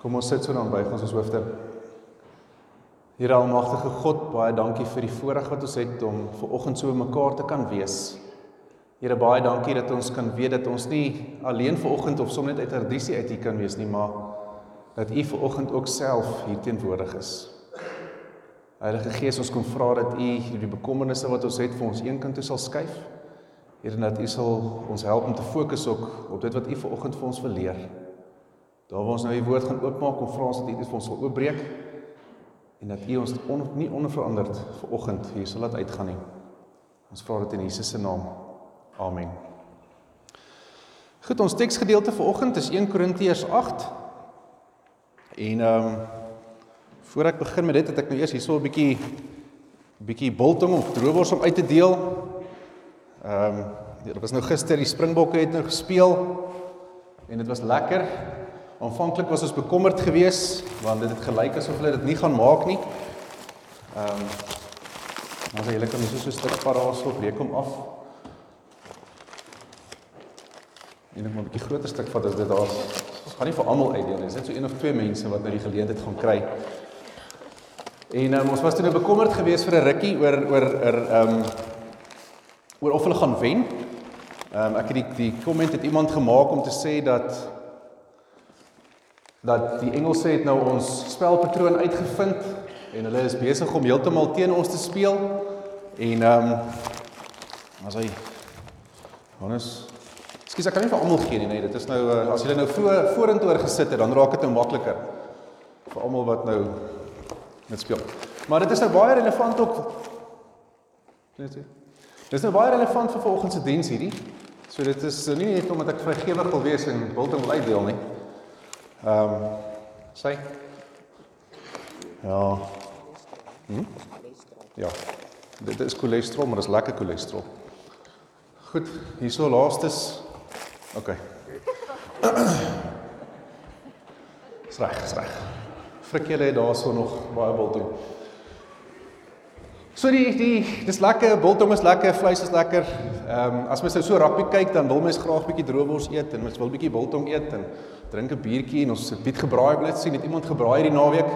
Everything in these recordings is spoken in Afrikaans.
Kom ons sit so dan buig ons ons hoofde. Here almagtige God, baie dankie vir die voorreg wat ons het om ver oggend so mekaar te kan wees. Here baie dankie dat ons kan weet dat ons nie alleen ver oggend of sommer net uit tradisie uit hier kan wees nie, maar dat U ver oggend ook self hier teenwoordig is. Heilige Gees, ons kom vra dat U hierdie bekommernisse wat ons het vir ons eenkant toe sal skuif. Here dat U sal ons help om te fokus ook op dit wat U ver oggend vir ons wil leer. Daar waar ons nou die woord gaan oopmaak, kom vra ons dat U dit vir ons sal oopbreek en dat U ons on, nie onveranderd vir oggend hier sal laat uitgaan nie. Ons vra dit in Jesus se naam. Amen. Goed, ons teksgedeelte vir oggend is 1 Korintiërs 8. En ehm um, voor ek begin met dit, het ek nou eers hierso 'n bietjie bietjie biltong of droewors om uit te deel. Ehm um, dit was nou gister die Springbokke het nou gespeel en dit was lekker. Aanvanklik was ons bekommerd geweest want dit het gelyk asof hulle dit nie gaan maak nie. Ehm um, maar as jy lekker net so 'n stuk parasol breek hom af. En ek moet 'n bietjie groter stuk vat as dit daar. Ons gaan nie vir almal uitdeel nie. Dit is net so een of twee mense wat nou die geleentheid gaan kry. En um, ons was toe nou bekommerd geweest vir 'n rukkie oor oor oor ehm um, oor of hulle gaan wen. Ehm um, ek het die die komment het iemand gemaak om te sê dat dat die Engelse het nou ons spelpatroon uitgevind en hulle is besig om heeltemal teen ons te speel. En ehm um, as hy Johannes Skus ek kan nie vir almal gee nie, nee, dit is nou uh, as jy nou voor vorentoe oor gesit het, dan raak dit nou makliker vir almal wat nou met speel. Maar dit is nou baie relevant ook Net sê. Dit is nou baie relevant vir vanoggend se diens hierdie. So dit is nou nie net omdat ek vrygewig wil wees en wil dit wil uitdeel nie. Ehm um, sê Ja. Hm? Ja. Dit is cholesterol, maar dit is lekker cholesterol. Goed, hierso laastes. OK. Reg, reg. Frik julle daarso nog baie biltong. So die die dis lekker, biltong is lekker, vleis is lekker. Ehm um, as mens nou so rugby kyk, dan wil mens graag bietjie droewors eet en mens wil bietjie biltong eet en drink 'n biertjie en ons biet gebraai dit sien het iemand gebraai hierdie naweek.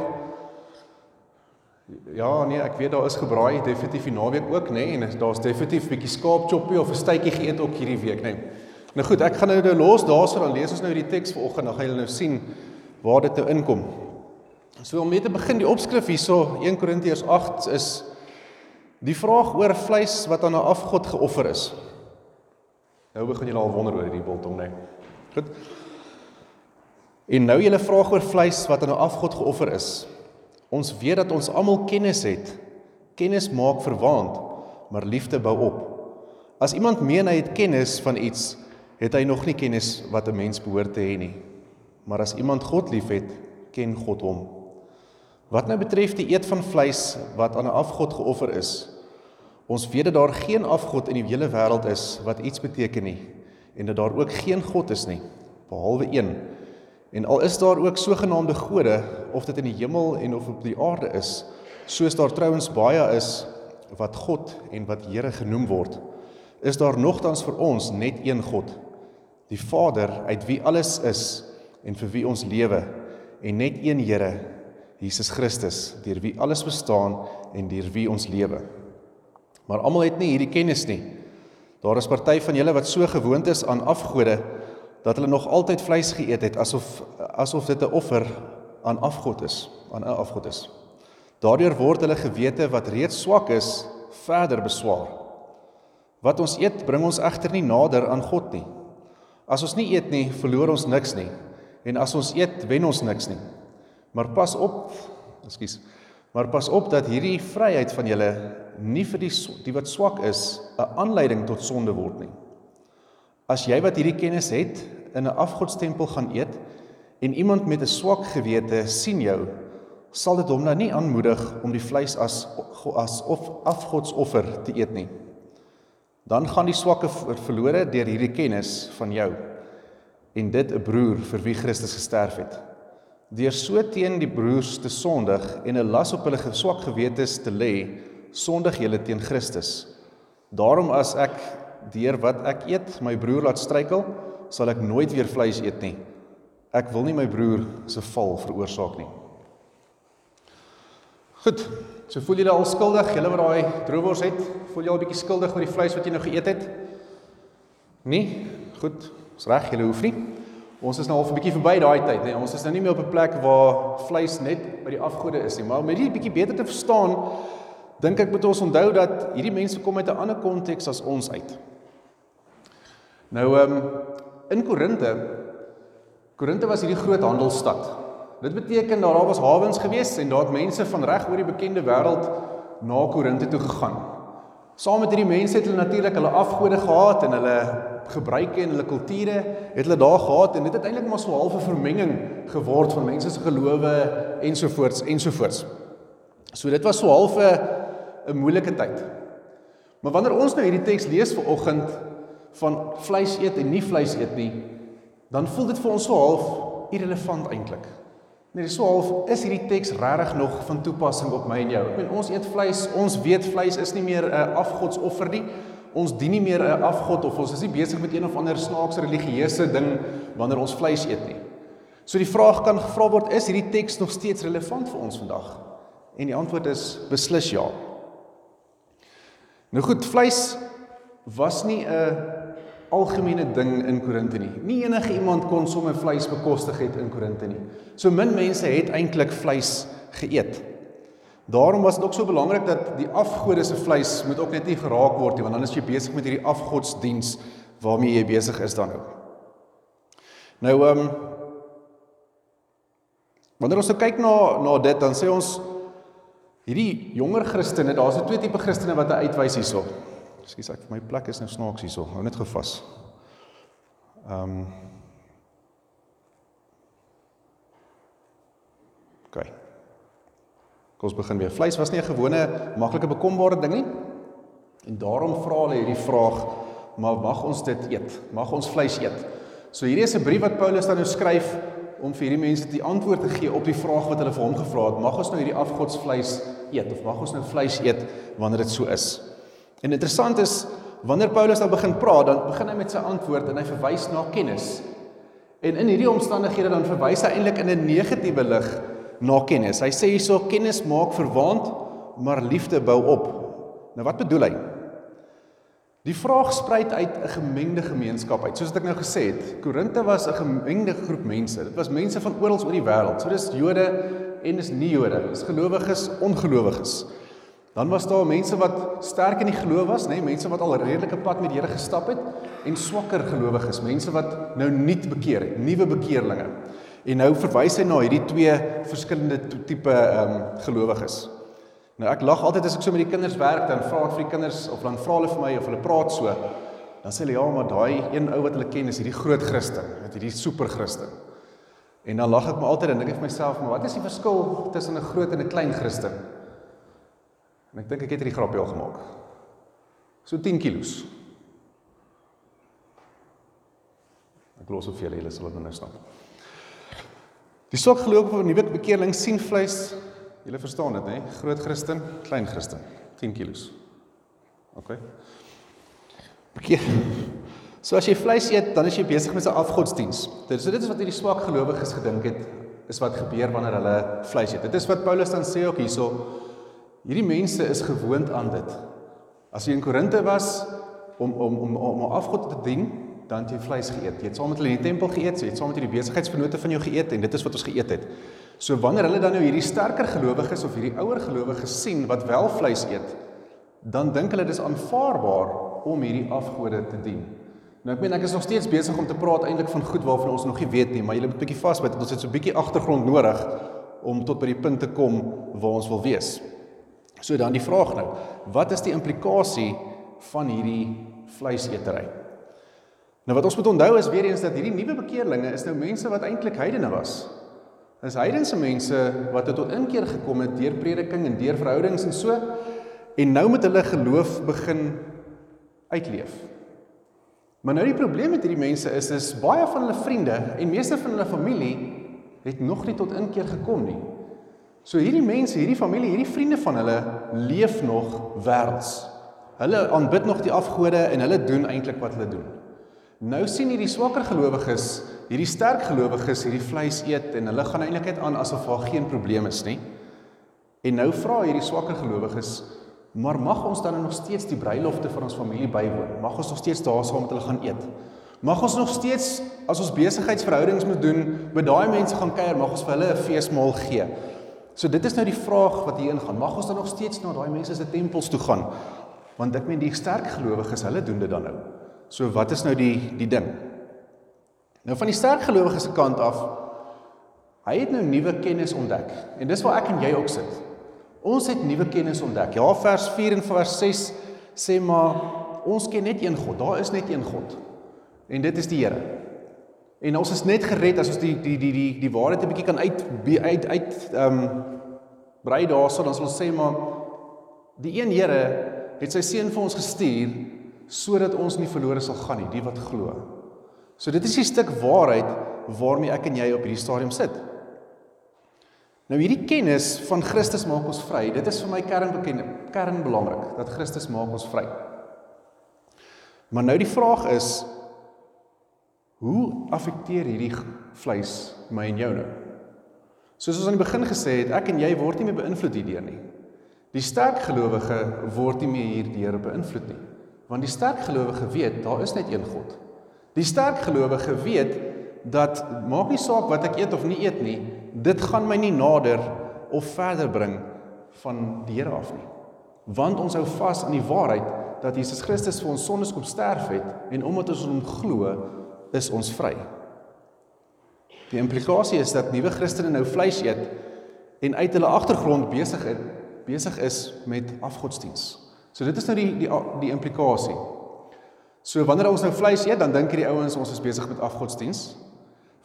Ja, nee, ek weet daar is gebraai definitief die naweek ook, nê, nee, en daar's definitief bietjie skaapchoppie of 'n stytjie geëet ook hierdie week, nê. Nee. Nou goed, ek gaan nou nou los daarso dan lees ons nou hierdie teks vanoggend, dan gaan julle nou sien waar dit nou inkom. So om mee te begin, die opskrif hierso 1 Korintiërs 8 is die vraag oor vleis wat aan 'n afgod geoffer is. Nou begin julle al wonder oor hierdie biltong, nê. Nee. Goed. En nou julle vraag oor vleis wat aan 'n afgod geoffer is. Ons weet dat ons almal kennis het. Kennis maak verwaand, maar liefde bou op. As iemand meen hy het kennis van iets, het hy nog nie kennis wat 'n mens behoort te hê nie. Maar as iemand God liefhet, ken God hom. Wat nou betref die eet van vleis wat aan 'n afgod geoffer is, ons weet dat daar geen afgod in die hele wêreld is wat iets beteken nie en dat daar ook geen God is nie behalwe een. En al is daar ook sogenaamde gode of dit in die hemel en of op die aarde is, soos daar trouens baie is wat God en wat Here genoem word, is daar nogtans vir ons net een God, die Vader uit wie alles is en vir wie ons lewe en net een Here Jesus Christus deur wie alles bestaan en deur wie ons lewe. Maar almal het nie hierdie kennis nie. Daar is party van julle wat so gewoond is aan afgode dat hulle nog altyd vleis geëet het asof asof dit 'n offer aan afgod is, aan 'n afgod is. Daardeur word hulle gewete wat reeds swak is, verder beswaar. Wat ons eet, bring ons egter nie nader aan God nie. As ons nie eet nie, verloor ons niks nie. En as ons eet, wen ons niks nie. Maar pas op, ekskuus. Maar pas op dat hierdie vryheid van julle nie vir die die wat swak is 'n aanleiding tot sonde word nie. As jy wat hierdie kennis het in 'n afgodstempel gaan eet en iemand met 'n swak gewete sien jou, sal dit hom nou nie aanmoedig om die vleis as as of afgodsoffer te eet nie dan gaan die swakke verlore deur hierdie kennis van jou en dit 'n broer vir wie Christus gesterf het. Deur so teen die broers te sondig en 'n las op hulle swak gewetes te lê, sondig julle teen Christus. Daarom as ek deur wat ek eet my broer laat struikel, sal ek nooit weer vleis eet nie. ek wil nie my broer se val veroorsaak nie. Goed. So voel julle al skuldig, julle wat daai droewors het, voel jy al bietjie skuldig oor die vleis wat jy nou geëet het? Nee. Goed. Dis reg, julle hoef nie. Ons is nou al 'n bietjie verby daai tyd, nee. Ons is nou nie meer op 'n plek waar vleis net by die afgode is nie, maar om dit bietjie beter te verstaan, dink ek moet ons onthou dat hierdie mense kom uit 'n ander konteks as ons uit. Nou ehm um, in Korinte Korinte was hierdie groot handelsstad. Dit beteken dat daar was hawens gewees en daar het mense van reg oor die bekende wêreld na Korinte toe gegaan. Saam met hierdie mense het hulle natuurlik hulle afgode gehad en hulle gebruike en hulle kulture het hulle daar gehad en dit het eintlik maar so 'n vermenging geword van mense se gelowe ensovoorts ensovoorts. So dit was so half 'n 'n moeilike tyd. Maar wanneer ons nou hierdie teks lees vir oggend van vleis eet en nie vleis eet nie, dan voel dit vir ons so half irrelevant eintlik. Dis so half is hierdie teks regtig nog van toepassing op my en jou. Ek meen ons eet vleis, ons weet vleis is nie meer 'n afgodsoffer nie ons dien nie meer 'n afgod of ons is nie besig met een of ander snaakse religieuse ding wanneer ons vleis eet nie. So die vraag kan gevra word, is hierdie teks nog steeds relevant vir ons vandag? En die antwoord is beslis ja. Nou goed, vleis was nie 'n algemene ding in Korinte nie. Nie enige iemand kon sommer vleis bekostig het in Korinte nie. So min mense het eintlik vleis geëet. Daarom was dit ook so belangrik dat die afgode se vleis moet ook net nie geraak word nie, want dan is jy besig met hierdie afgodsdiens waarmee jy besig is dan nou. Nou ehm um, wanneer ons nou kyk na na dit, dan sê ons hierdie jonger Christene, daar's twee tipe Christene wat uitwys hierso. Ekskuus, ek my plek is nou snaaks hierso. Hou net gevas. Ehm um, Okay. Kom ons begin weer. Vleis was nie 'n gewone maklike bekombare ding nie. En daarom vra hulle hierdie vraag, maar mag ons dit eet? Mag ons vleis eet? So hierdie is 'n brief wat Paulus dan nou skryf om vir hierdie mense die antwoord te gee op die vraag wat hulle vir hom gevra het. Mag ons nou hierdie afgodsvleis eet of mag ons nou vleis eet wanneer dit so is? En interessant is wanneer Paulus dan begin praat, dan begin hy met sy antwoord en hy verwys na kennis. En in hierdie omstandighede dan verwys hy eintlik in 'n negatiewe lig na kennis. Hy sê hierso kennis maak verwaand, maar liefde bou op. Nou wat bedoel hy? Die vraag spruit uit 'n gemengde gemeenskap uit. Soos ek nou gesê het, Korinte was 'n gemengde groep mense. Dit was mense van oral oor die wêreld. So dis Jode en dis nie Jode. Dis gelowiges, ongelowiges. Dan was daar mense wat sterk in die geloof was, nê, nee, mense wat al redelike pad met die Here gestap het en swakker gelowiges, mense wat nou nuut bekeer het, nuwe bekeerlinge. En nou verwys hy na hierdie twee verskillende tipe ehm um, gelowiges. Nou ek lag altyd as ek so met die kinders werk dan vra ek vir die kinders of dan vra hulle vir my of hulle praat so. Dan sê hulle ja, maar daai een ou wat hulle ken is hierdie groot Christen, met hierdie super Christen. En dan lag ek maar altyd en dink ek vir myself, maar wat is die verskil tussen 'n groot en 'n klein Christen? En ek dink ek het hierdie grapjie al gemaak. So 10 kg. Ek glo soveel julle sal dit nou snap. Die swak geloof van nuwe bekeerling sien vleis. Julle verstaan dit, hè? Groot Christen, klein Christen, 10 kg. OK. Bekeer. So as jy vleis eet, dan is jy besig met 'n afgodsdiens. Dit is dit is wat hierdie swak gelowiges gedink het is wat gebeur wanneer hulle vleis eet. Dit is wat Paulus dan sê ook hierso. Hierdie mense is gewoond aan dit. As jy in Korinte was om om om om 'n afgod te dien, dan het jy vleis geëet. Jy het saam met hulle in die tempel geëet, jy het saam met hierdie besigheidsvennote van jou geëet en dit is wat ons geëet het. So wanneer hulle dan nou hierdie sterker gelowiges of hierdie ouer gelowiges sien wat wel vleis eet, dan dink hulle dis aanvaarbaar om hierdie afgode te dien. Nou ek meen ek is nog steeds besig om te praat eintlik van goed waarvan ons nog nie weet nie, maar julle moet bietjie vasbyt. Ons het so 'n bietjie agtergrond nodig om tot by die punt te kom waar ons wil wees. So dan die vraag nou, wat is die implikasie van hierdie vleisetery? Nou wat ons moet onthou is weer eens dat hierdie nuwe bekeerlinge is nou mense wat eintlik heidene was. Dis heidense mense wat tot inkeer gekom het deur prediking en deur verhoudings en so en nou met hulle geloof begin uitleef. Maar nou die probleem met hierdie mense is is baie van hulle vriende en meeste van hulle familie het nog nie tot inkeer gekom nie. So hierdie mense, hierdie familie, hierdie vriende van hulle leef nog wêrelds. Hulle aanbid nog die afgode en hulle doen eintlik wat hulle doen. Nou sien hierdie swakker gelowiges hierdie sterk gelowiges hierdie vleis eet en hulle gaan eintlik net aan asof daar geen probleem is nie. En nou vra hierdie swakker gelowiges, maar mag ons dan nog steeds die bruilofte van ons familie bywoon? Mag ons nog steeds daar saam met hulle gaan eet? Mag ons nog steeds as ons besigheidsverhoudings moet doen, met daai mense gaan kuier, mag ons vir hulle 'n feesmaal gee? So dit is nou die vraag wat hier ingaan. Mag ons dan nog steeds na daai mense se tempels toe gaan? Want ek meen die sterk gelowiges, hulle doen dit dan nou. So wat is nou die die ding? Nou van die sterk gelowiges se kant af, hy het nou nuwe kennis ontdek. En dis waar ek en jy ook sit. Ons het nuwe kennis ontdek. Ja, vers 4 en vers 6 sê maar ons ken net een God. Daar is net een God. En dit is die Here. En ons is net gered as ons die die die die die waarheid 'n bietjie kan uit uit uit ehm um, brei daarso dan sal ons sê maar die een Here het sy seun vir ons gestuur sodat ons nie verlore sal gaan nie, die wat glo. So dit is die stuk waarheid waarmee ek en jy op hierdie stadium sit. Nou hierdie kennis van Christus maak ons vry. Dit is vir my kernbekend kern belangrik dat Christus maak ons vry. Maar nou die vraag is Hoe affekteer hierdie vleis my en jou nou? Soos ons aan die begin gesê het, ek en jy word nie meer beïnvloed hierdeur nie. Die sterk gelowige word nie meer hierdeur beïnvloed nie. Want die sterk gelowige weet daar is net een God. Die sterk gelowige weet dat maak nie saak wat ek eet of nie eet nie, dit gaan my nie nader of verder bring van die Here af nie. Want ons hou vas aan die waarheid dat Jesus Christus vir ons sondes kom sterf het en omdat ons hom glo, is ons vry. Die implikasie is dat nuwe Christene nou vleis eet en uit hulle agtergrond besig is besig is met afgodsdiens. So dit is nou die die die implikasie. So wanneer ons nou vleis eet, dan dink hierdie ouens ons is besig met afgodsdiens.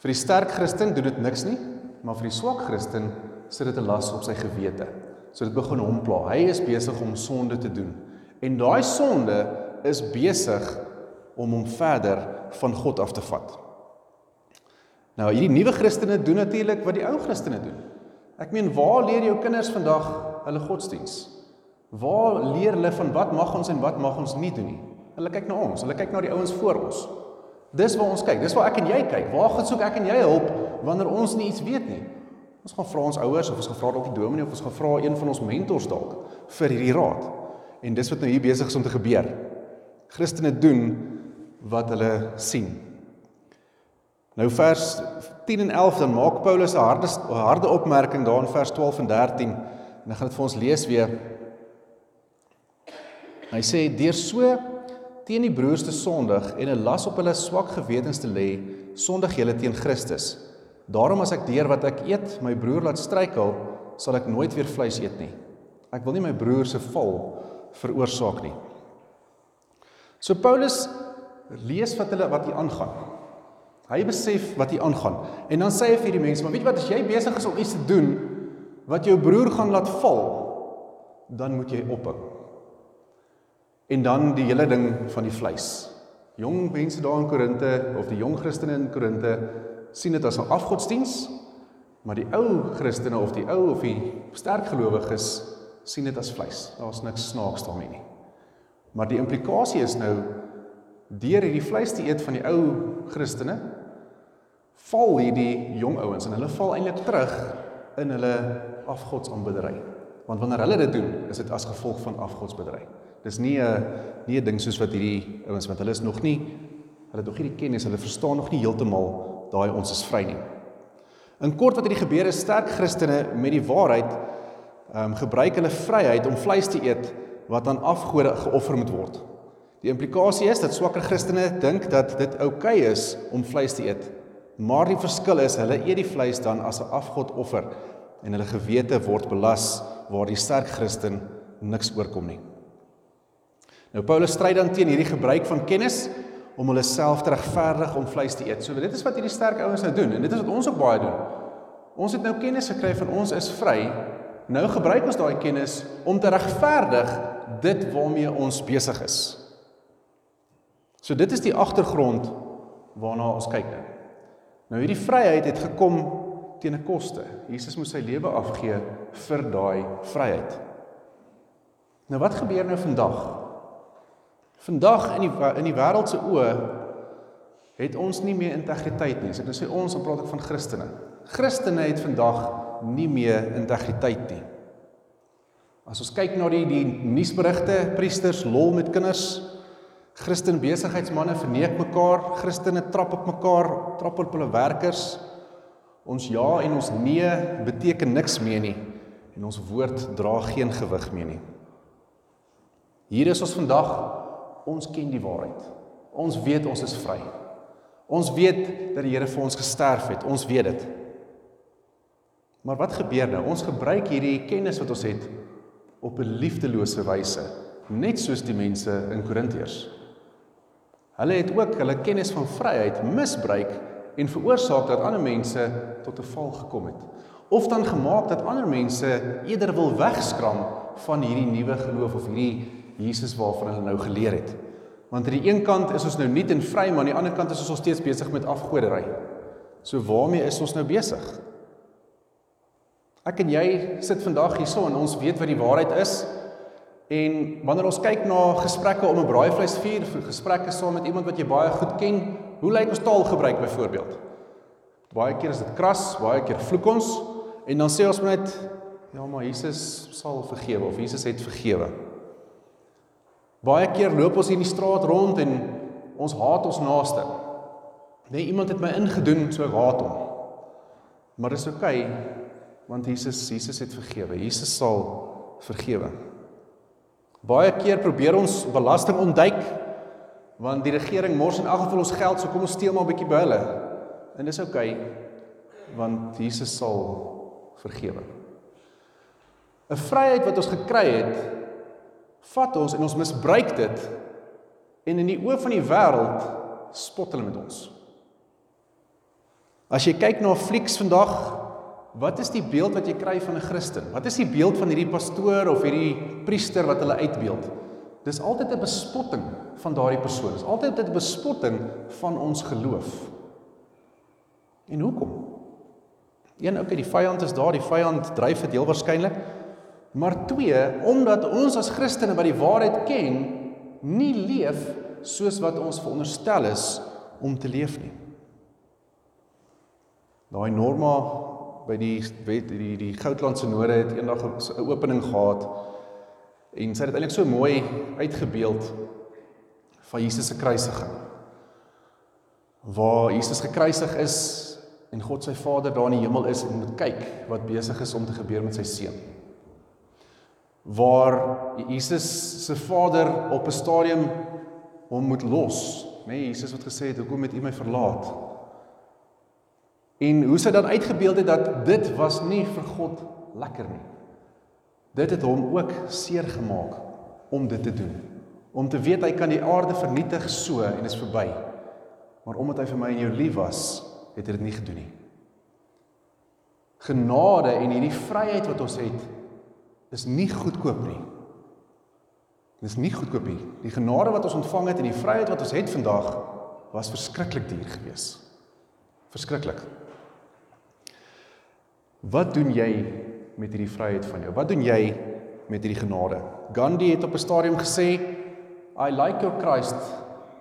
Vir die sterk Christen doen dit niks nie, maar vir die swak Christen sit dit 'n las op sy gewete. So dit begin hom pla. Hy is besig om sonde te doen. En daai sonde is besig om hom verder van God af te vat. Nou hierdie nuwe Christene doen natuurlik wat die ou Christene doen. Ek meen, waar leer jou kinders vandag hulle godsdiens? Waar leer hulle van wat mag ons en wat mag ons nie doen nie? Hulle kyk na ons, hulle kyk na die ouens voor ons. Dis waar ons kyk. Dis waar ek en jy kyk. Waar gaan soek ek en jy hulp wanneer ons nie iets weet nie? Ons gaan vra ons ouers of ons gaan vra dalk die dominee of ons gaan vra een van ons mentors dalk vir hierdie raad. En dis wat nou hier besig is om te gebeur. Christene doen wat hulle sien. Nou vers 10 en 11 dan maak Paulus 'n harde harde opmerking daar in vers 12 en 13 en ek gaan dit vir ons lees weer. Hy sê deur so teen die broers te sondig en 'n las op hulle swak gewetens te lê, sondig julle teen Christus. Daarom as ek deur wat ek eet my broer laat struikel, sal ek nooit weer vleis eet nie. Ek wil nie my broer se val veroorsaak nie. So Paulus lees wat hulle wat hier aangaan. Hy besef wat hier aangaan. En dan sê hy vir die mense, maar weet jy wat as jy besig is om iets te doen wat jou broer gaan laat val, dan moet jy ophou. En dan die hele ding van die vleis. Jong mense daar in Korinte of die jong Christene in Korinte sien dit as 'n afgodsdiens, maar die ou Christene of die ou of die sterk gelowiges sien dit as vleis. Daar's niks snaaks daarmee nie. Maar die implikasie is nou deur hierdie vleis te eet van die ou Christene val hierdie jong ouens en hulle val eintlik terug in hulle afgodsaanbiddery. Want wanneer hulle dit doen, is dit as gevolg van afgodsbedry. Dis nie 'n nie 'n ding soos wat hierdie ouens want hulle is nog nie hulle het nog nie die kennis, hulle verstaan nog nie heeltemal daai ons is vry nie. In kort wat hierdie gebeur is sterk Christene met die waarheid ehm um, gebruik hulle vryheid om vleis te eet wat aan afgode geoffer moet word. Die implikasie is dat swakker Christene dink dat dit oukei okay is om vleis te eet. Maar die verskil is hulle eet die vleis dan as 'n afgodoffer en hulle gewete word belas waar die sterk Christen niks oorkom nie. Nou Paulus stry dan teen hierdie gebruik van kennis om hulle self te regverdig om vleis te eet. So dit is wat hierdie sterk ouens nou doen en dit is wat ons ook baie doen. Ons het nou kennis gekry van ons is vry. Nou gebruik ons daai kennis om te regverdig dit waarmee ons besig is. So dit is die agtergrond waarna ons kyk nou. Nou hierdie vryheid het gekom teen 'n koste. Jesus moes sy lewe afgee vir daai vryheid. Nou wat gebeur nou vandag? Vandag in die in die wêreld se oë het ons nie meer integriteit nie. So ek nou sê ons, dan praat ek van Christene. Christene het vandag nie meer integriteit nie. As ons kyk na die die nuusberigte, priesters lol met kinders, Christen besigheidsmense verneek mekaar, Christene trap op mekaar, trap op hulle werkers. Ons ja en ons nee beteken niks meer nie en ons woord dra geen gewig meer nie. Hier is ons vandag, ons ken die waarheid. Ons weet ons is vry. Ons weet dat die Here vir ons gesterf het. Ons weet dit. Maar wat gebeur nou? Ons gebruik hierdie kennis wat ons het op 'n liefdelose wyse, net soos die mense in Korintiërs. Hulle het ook hulle kennis van vryheid misbruik en veroorsaak dat ander mense tot 'n val gekom het. Of dan gemaak dat ander mense eerder wil wegskram van hierdie nuwe geloof of hierdie Jesus waarvan hulle nou geleer het. Want aan die een kant is ons nou nuut en vry, maar aan die ander kant is ons nog steeds besig met afgoderry. So waarmee is ons nou besig? Ek en jy sit vandag hierso en ons weet wat die waarheid is. En wanneer ons kyk na gesprekke om 'n braaivleisvuur, gesprekke saam met iemand wat jy baie goed ken, hoe lyk ons taalgebruik byvoorbeeld? Baie keer is dit kras, baie keer vloek ons en dan sê ons net ja, maar Jesus sal vergewe of Jesus het vergewe. Baie keer loop ons in die straat rond en ons haat ons naaste. Nee, iemand het my ingedoen, so ek haat hom. Maar dis oukei okay, want Jesus Jesus het vergewe. Jesus sal vergewe. Baie keer probeer ons belasting ontduik want die regering mors in elk geval ons geld, so kom ons steel maar 'n bietjie by hulle. En dis oukei okay, want Jesus sal vergewe. 'n Vryheid wat ons gekry het, vat ons en ons misbruik dit en in die oë van die wêreld spot hulle met ons. As jy kyk na flieks vandag, wat is die beeld wat jy kry van 'n Christen? Wat is die beeld van hierdie pastoor of hierdie priester wat hulle uitbeeld? Dis altyd 'n bespotting van daardie persoon. Dis altyd 'n bespotting van ons geloof. En hoekom? Een, okay, die vyand is daar, die vyand dryf dit heel waarskynlik. Maar twee, omdat ons as Christene wat die waarheid ken, nie leef soos wat ons veronderstel is om te leef nie. Daai Norma by die die die, die Goudland Sinode het eendag 'n opening gehad en sy het eintlik so mooi uitgebeeld van Jesus se kruisiging. Waar Jesus gekruisig is en God sy Vader daar in die hemel is en moet kyk wat besig is om te gebeur met sy seun. Waar Jesus se Vader op 'n stadium hom moet los, nê? Nee, Jesus het gesê, "Hoekom het U my verlaat?" En hoe sy dan uitgebeeld het dat dit was nie vir God lekker nie. Dit het hom ook seer gemaak om dit te doen. Om te weet hy kan die aarde vernietig so en is verby. Maar omdat hy vir my en jou lief was, het hy dit nie gedoen nie. Genade en hierdie vryheid wat ons het is nie goedkoop nie. Dit is nie goedkoop nie. Die genade wat ons ontvang het en die vryheid wat ons het vandag was verskriklik duur geweest. Verskriklik. Wat doen jy met hierdie vryheid van jou? Wat doen jy met hierdie genade? Gandhi het op 'n stadium gesê, "I like your Christ,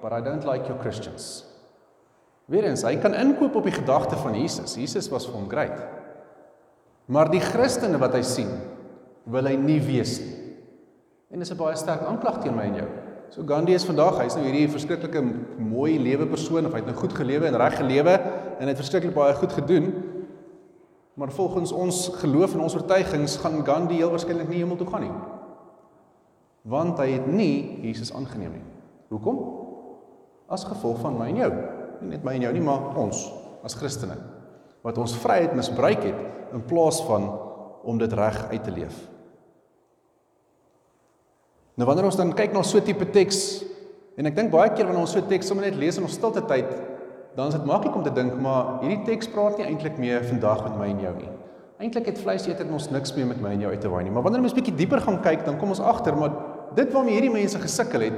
but I don't like your Christians." Weerens, hy kan inkoop op die gedagte van Jesus. Jesus was vir hom great. Maar die Christene wat hy sien, wil hy nie wees nie. En dis 'n baie sterk aanklag teen my en jou. So Gandhi is vandag, hy's nou hierdie verskriklike mooi lewe persoon of hy het nou goed gelewe en reg gelewe en hy het verskriklik baie goed gedoen. Maar volgens ons geloof en ons oortuigings gaan Gandhi heel waarskynlik nie hemel toe gaan nie. Want hy het nie Jesus aangeneem nie. Hoekom? As gevolg van my en jou. Nie net my en jou nie, maar ons as Christene wat ons vryheid misbruik het in plaas van om dit reg uit te leef. Nou wanneer ons dan kyk na so 'n tipe teks en ek dink baie keer wanneer ons so 'n teks sommer net lees in ons stilte tyd, dan is dit maklik om te dink maar hierdie teks praat nie eintlik meer vandag met my en jou nie. Eintlik het vleiseter ons niks meer met my en jou uit te waai nie. Maar wanneer ons bietjie dieper gaan kyk, dan kom ons agter maar dit waarmee hierdie mense gesukkel het,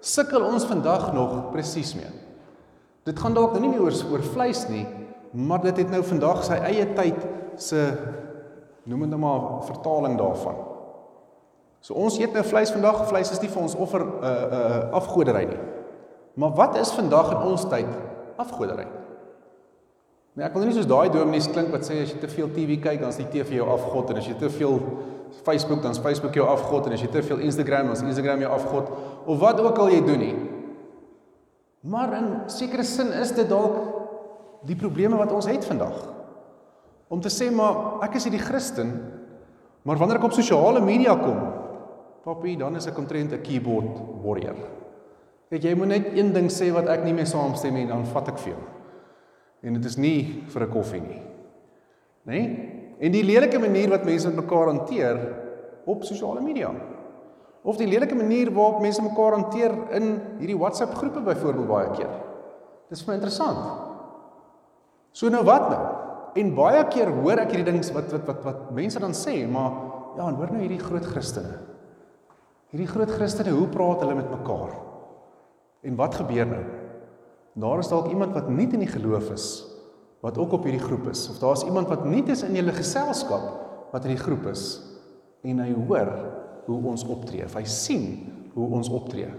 sukkel ons vandag nog presies mee. Dit gaan dalk nou nie meer oor oor vleis nie, maar dit het nou vandag sy eie tyd se noem dit nou maar vertaling daarvan. So ons eet nou vleis vandag, vleis is nie vir ons offer 'n uh, 'n uh, afgoderry nie. Maar wat is vandag in ons tyd Afgoderry. Nee, ek wil nie soos daai dominees klink wat sê as jy te veel TV kyk, dan is die TV jou afgod en as jy te veel Facebook dan is Facebook jou afgod en as jy te veel Instagram dan is Instagram jou afgod of wat ook al jy doen nie. Maar in sekere sin is dit dalk die probleme wat ons het vandag. Om te sê maar ek is hierdie Christen, maar wanneer ek op sosiale media kom, papie, dan is ek omtrent 'n keyboard warrior. Ek jy moet net een ding sê wat ek nie mee saamstem nie, dan vat ek vir jou en dit is nie vir 'n koffie nie. Né? Nee? En die lelike manier wat mense met mekaar hanteer op sosiale media. Of die lelike manier waarop mense mekaar hanteer in hierdie WhatsApp groepe byvoorbeeld baie keer. Dis vir my interessant. So nou wat nou? En baie keer hoor ek hierdie dings wat wat wat wat mense dan sê, maar ja, en hoor nou hierdie groot Christene. Hierdie groot Christene, hoe praat hulle met mekaar? En wat gebeur nou? Daar is dalk iemand wat nie in die geloof is wat ook op hierdie groep is of daar's iemand wat nie is in julle geselskap wat in die groep is en hy hoor hoe ons optree. Hy sien hoe ons optree.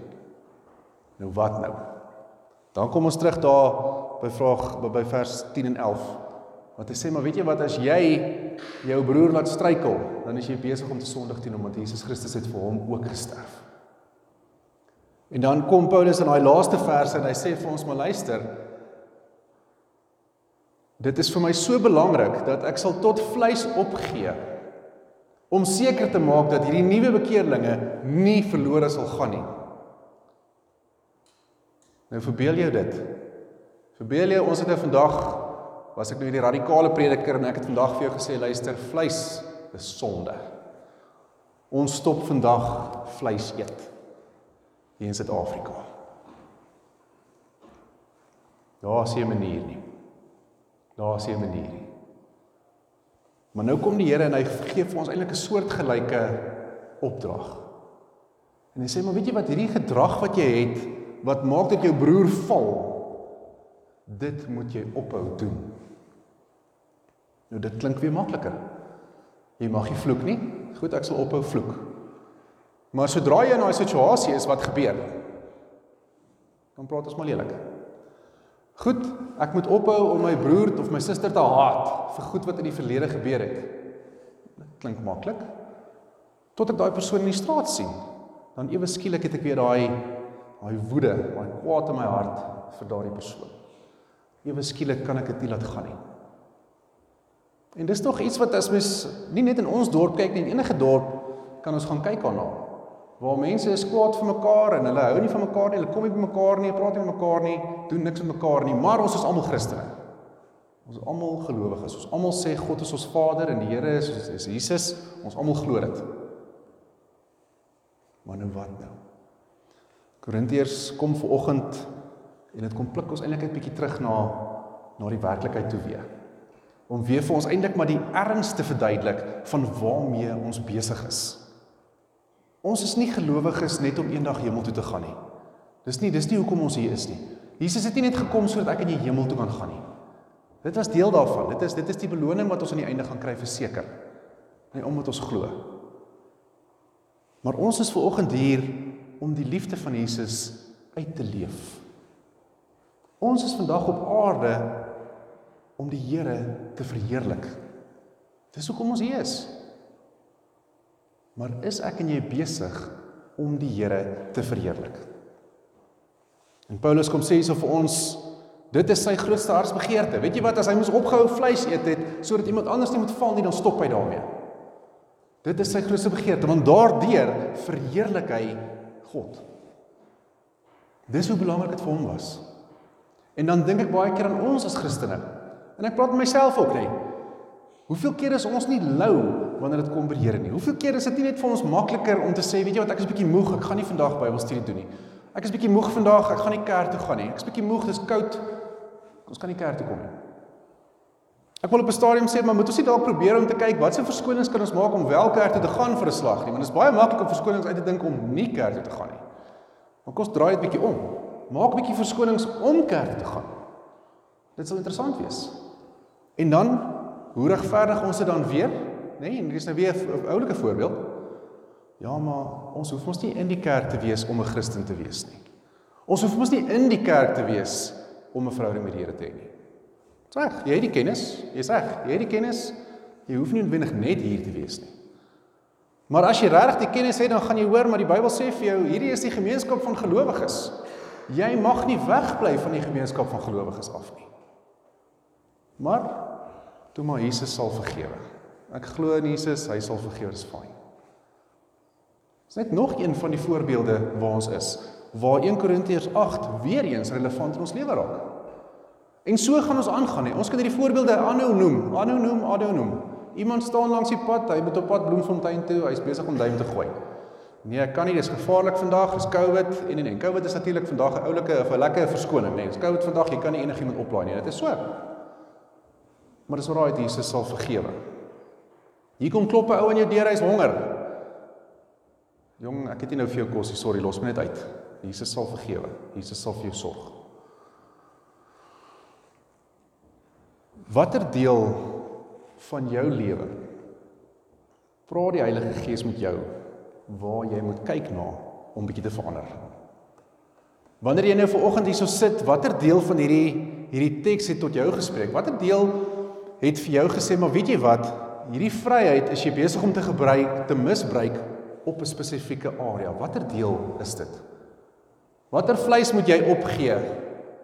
Nou wat nou? Dan kom ons terug daar by vraag by vers 10 en 11. Wat hy sê, maar weet jy wat as jy jou broer laat struikel, dan is jy besig om te sondig teen hom want Jesus Christus het vir hom ook gesterf. En dan kom Paulus in daai laaste verse en hy sê vir ons maar luister. Dit is vir my so belangrik dat ek sal tot vleis opgee om seker te maak dat hierdie nuwe bekeerlinge nie verlore sal gaan nie. Nou verbeel jou dit. Verbeel jou ons het nou vandag was ek nou hierdie radikale prediker en ek het vandag vir jou gesê luister vleis is sonde. Ons stop vandag vleis eet hier in Suid-Afrika. Daar is 'n manier nie. Daar is 'n manier nie. Maar nou kom die Here en hy gee vir ons eintlik 'n soortgelyke opdrag. En hy sê maar weet jy wat hierdie gedrag wat jy het wat maak dat jou broer val dit moet jy ophou doen. Nou dit klink weer makliker. Jy mag nie vloek nie. Goed, ek sal ophou vloek. Maar sodra jy in daai situasie is, wat gebeur? Dan praat ons maar lelik. Goed, ek moet ophou om my broer of my suster te haat vir goed wat in die verlede gebeur het. Dit klink maklik. Tot ek daai persoon in die straat sien, dan ewe skielik het ek weer daai daai woede, daai kwaad in my hart vir daardie persoon. Ewe skielik kan ek dit nie laat gaan nie. En dis tog iets wat as mens nie net in ons dorp kyk nie, in enige dorp kan ons gaan kyk daarna waar mense is kwaad vir mekaar en hulle hou nie van mekaar nie, hulle kom nie by mekaar nie, praat nie met mekaar nie, doen niks met mekaar nie, maar ons is almal Christene. Ons is almal gelowiges. Ons almal sê God is ons Vader en die Here is is Jesus. Ons almal glo dit. Maar nou wat nou? Korintiërs kom ver oggend en dit kom pluk ons eintlik 'n bietjie terug na na die werklikheid toe weer. Om weer vir ons eintlik maar die erns te verduidelik van waarmee ons besig is. Ons is nie gelowiges net om eendag hemel toe te gaan nie. Dis nie dis nie hoekom ons hier is nie. Jesus het nie net gekom sodat ek in die hemel toe kan gaan nie. Dit was deel daarvan. Dit is dit is die beloning wat ons aan die einde gaan kry verseker. Nee, omdat ons glo. Maar ons is ver oggend hier om die liefde van Jesus uit te leef. Ons is vandag op aarde om die Here te verheerlik. Dis hoekom ons hier is. Maar is ek en jy besig om die Here te verheerlik? En Paulus kom sê hierso vir ons dit is sy grootste hartsbegeerte. Weet jy wat as hy moes opgehou vleis eet het sodat iemand anders nie moet val nie, dan stop hy daarmee. Dit is sy grootste begeerte want daardeur verheerlik hy God. Dis hoe belangrik dit vir hom was. En dan dink ek baie keer aan ons as Christene. En ek praat met myself ook, nee. Hoeveel keer is ons nie lou wanneer dit kom by die Here nie? Hoeveel keer is dit nie net vir ons makliker om te sê, weet jy wat, ek is bietjie moeg, ek gaan nie vandag Bybelstudie doen nie. Ek is bietjie moeg vandag, ek gaan nie kerk toe gaan nie. Ek is bietjie moeg, dis koud. Ons kan nie kerk toe kom nie. Ek wil op 'n stadium sê, maar moet ons nie dalk probeer om te kyk wat se verskonings kan ons maak om wel kerk toe te gaan vir 'n slag nie, want dit is baie maklik om verskonings uit te dink om nie kerk toe te gaan nie. Maar kom ons draai dit bietjie om. Maak bietjie verskonings om kerk toe te gaan. Dit sal interessant wees. En dan Hoe regverdig ons dit dan weer? Nê, nee, en hier is nou weer 'n oulike voorbeeld. Ja, maar ons hoef mos nie in die kerk te wees om 'n Christen te wees nie. Ons hoef mos nie in die kerk te wees om 'n verhouding met die Here te hê nie. Dis reg, jy het die kennis, jy's reg, jy het die kennis. Jy hoef nie noodwendig net hier te wees nie. Maar as jy regtig die kennis het, dan gaan jy hoor maar die Bybel sê vir jou, hierdie is die gemeenskap van gelowiges. Jy mag nie wegbly van die gemeenskap van gelowiges af nie. Maar toe maar Jesus sal vergewe. Ek glo in Jesus, hy sal vergewe, dis fyn. Dis net nog een van die voorbeelde waar ons is, waar 1 Korintiërs 8 weer eens relevant in ons lewe raak. En so gaan ons aangaan nie. Ons kan hierdie voorbeelde aanhou noem, aanhou noem, aanhou noem. Iemand staan langs die pad, hy moet op pad Bloemfontein toe, hy's besig om duim te gooi. Nee, ek kan nie, dis gevaarlik vandag, dis COVID en en en COVID is natuurlik vandag 'n oulike of 'n lekker verskoning, nee. Dis COVID vandag, jy kan nie enigiemand oplaai nie. Dit is so. Maar dis alraai, Jesus sal vergewe. Hier kom klop 'n ou aan jou deur, hy's honger. Jong, ek het nie nou vir jou kos nie, sorry, los my net uit. Jesus sal vergewe. Jesus sal vir jou sorg. Watter deel van jou lewe vra die Heilige Gees met jou waar jy moet kyk na om bietjie te verander? Wanneer jy nou vanoggend hierso sit, watter deel van hierdie hierdie teks het tot jou gespreek? Watter deel het vir jou gesê, maar weet jy wat? Hierdie vryheid is jy besig om te gebruik, te misbruik op 'n spesifieke area. Watter deel is dit? Watter vleis moet jy opgee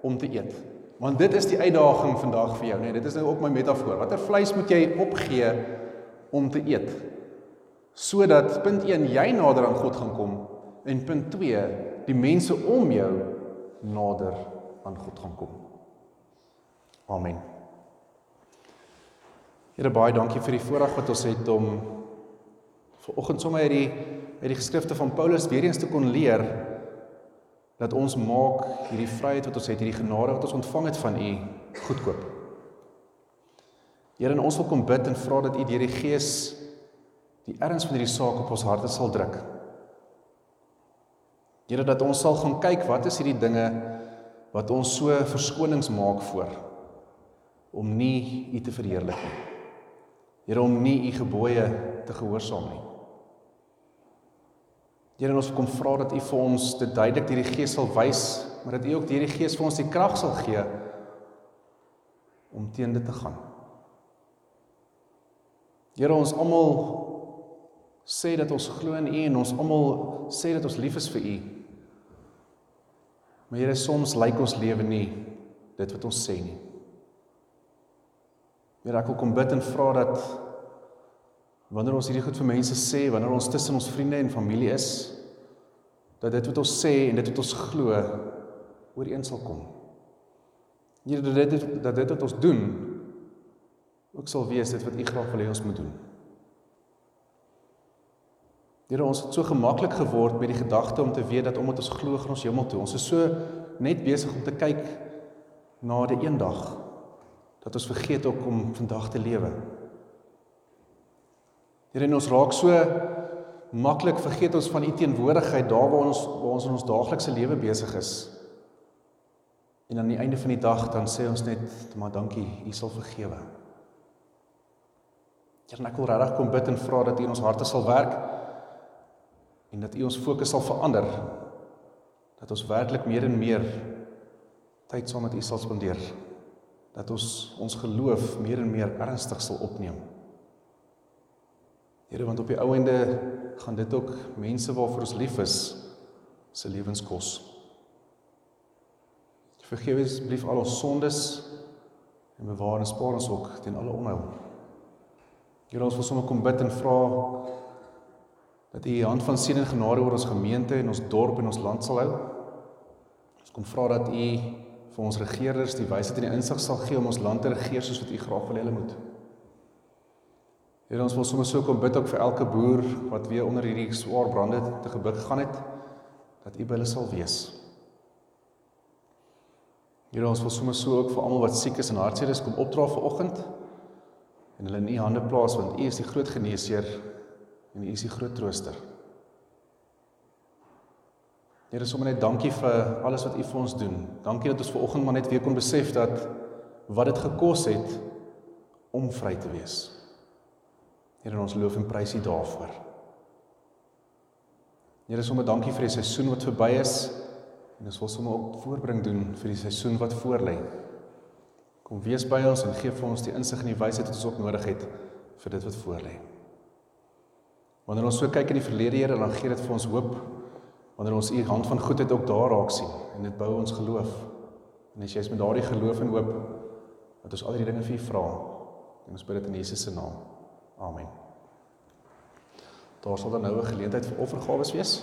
om te eet? Want dit is die uitdaging vandag vir jou, nee, dit is nou ook my metafoor. Watter vleis moet jy opgee om te eet? Sodat punt 1 jy nader aan God gaan kom en punt 2 die mense om jou nader aan God gaan kom. Amen. Here baie dankie vir die voorreg wat ons het om ver oggend sommer uit die uit die geskrifte van Paulus weer eens te kon leer dat ons maak hierdie vryheid wat ons het, hierdie genade wat ons ontvang het van U goedkoop. Here, ons wil kom bid en vra dat U deur die Gees die erns van hierdie saak op ons harte sal druk. Here, dat ons sal gaan kyk wat is hierdie dinge wat ons so verskonings maak voor om nie U te verheerlik nie. Here, om nie U gebooie te gehoorsaam nie. Here ons kom vra dat U vir ons dit duidelik deur die Gees sal wys, maar dat U ook deur die Gees vir ons die krag sal gee om teen dit te gaan. Here ons almal sê dat ons glo in U en ons almal sê dat ons lief is vir U. Maar Here soms lyk ons lewe nie dit wat ons sê nie. Here ek wil kom bid en vra dat wanneer ons hierdie goed vir mense sê, wanneer ons tussen ons vriende en familie is, dat dit wat ons sê en dit wat ons glo ooreen sal kom. Here dat dit dat dit wat ons doen ook sal wees dit wat U graag wil hê ons moet doen. Here ons het so gemaklik geword met die gedagte om te weet dat omdat ons glo gaan ons hemel toe. Ons is so net besig om te kyk na die eendag dat ons vergeet ook om vandag te lewe. Here en ons raak so maklik vergeet ons van u teenwoordigheid daar waar ons waar ons in ons daaglikse lewe besig is. En aan die einde van die dag dan sê ons net maar dankie, u sal vergewe. Here, ek wil regtig kom bid en vra dat u in ons harte sal werk en dat u ons fokus sal verander. Dat ons werklik meer en meer tyd saam met u sal spandeer. Dat ons ons geloof meer en meer ernstig sal opneem. Here want op die ou ende gaan dit ook mense waarvoor ons lief is se lewens kos. Vergewe asseblief al ons sondes en bewaar en spaar ons ook teen alle onheil. Here ons wil sommer kom bid en vra dat U hand van seën en genade oor ons gemeente en ons dorp en ons land sal hou. Ons kom vra dat U vir ons regerders die wysheid en die insig sal gee om ons land te regeer soos wat U graag wil hê hulle moet. Here ons wil sommer so kom bid ook vir elke boer wat weer onder hierdie swaar brande te gebuk gegaan het dat U by hulle sal wees. Here ons wil sommer so ook vir almal wat siek is en hartseer is kom opdra vir oggend en hulle in U hande plaas want U is die groot geneesheer en U is die groot trooster. Here sommer net dankie vir alles wat U vir ons doen. Dankie dat ons ver oggend maar net weer kon besef dat wat dit gekos het om vry te wees. Here ons loof en prys U daarvoor. Here sommer dankie vir die seisoen wat verby is En ons wil sommer ook voorbring doen vir die seisoen wat voorlê. Kom wees by ons en gee vir ons die insig en die wysheid wat ons ook nodig het vir dit wat voorlê. Wanneer ons so kyk in die verlede Here, dan gee dit vir ons hoop. Wanneer ons u hand van goedheid ook daar raak sien en dit bou ons geloof. En as jy is met daardie geloof en hoop dat ons al die dinge vir u vra, en ons bid dit in Jesus se naam. Amen. Daar sal dan nou 'n geleentheid vir offergawes wees.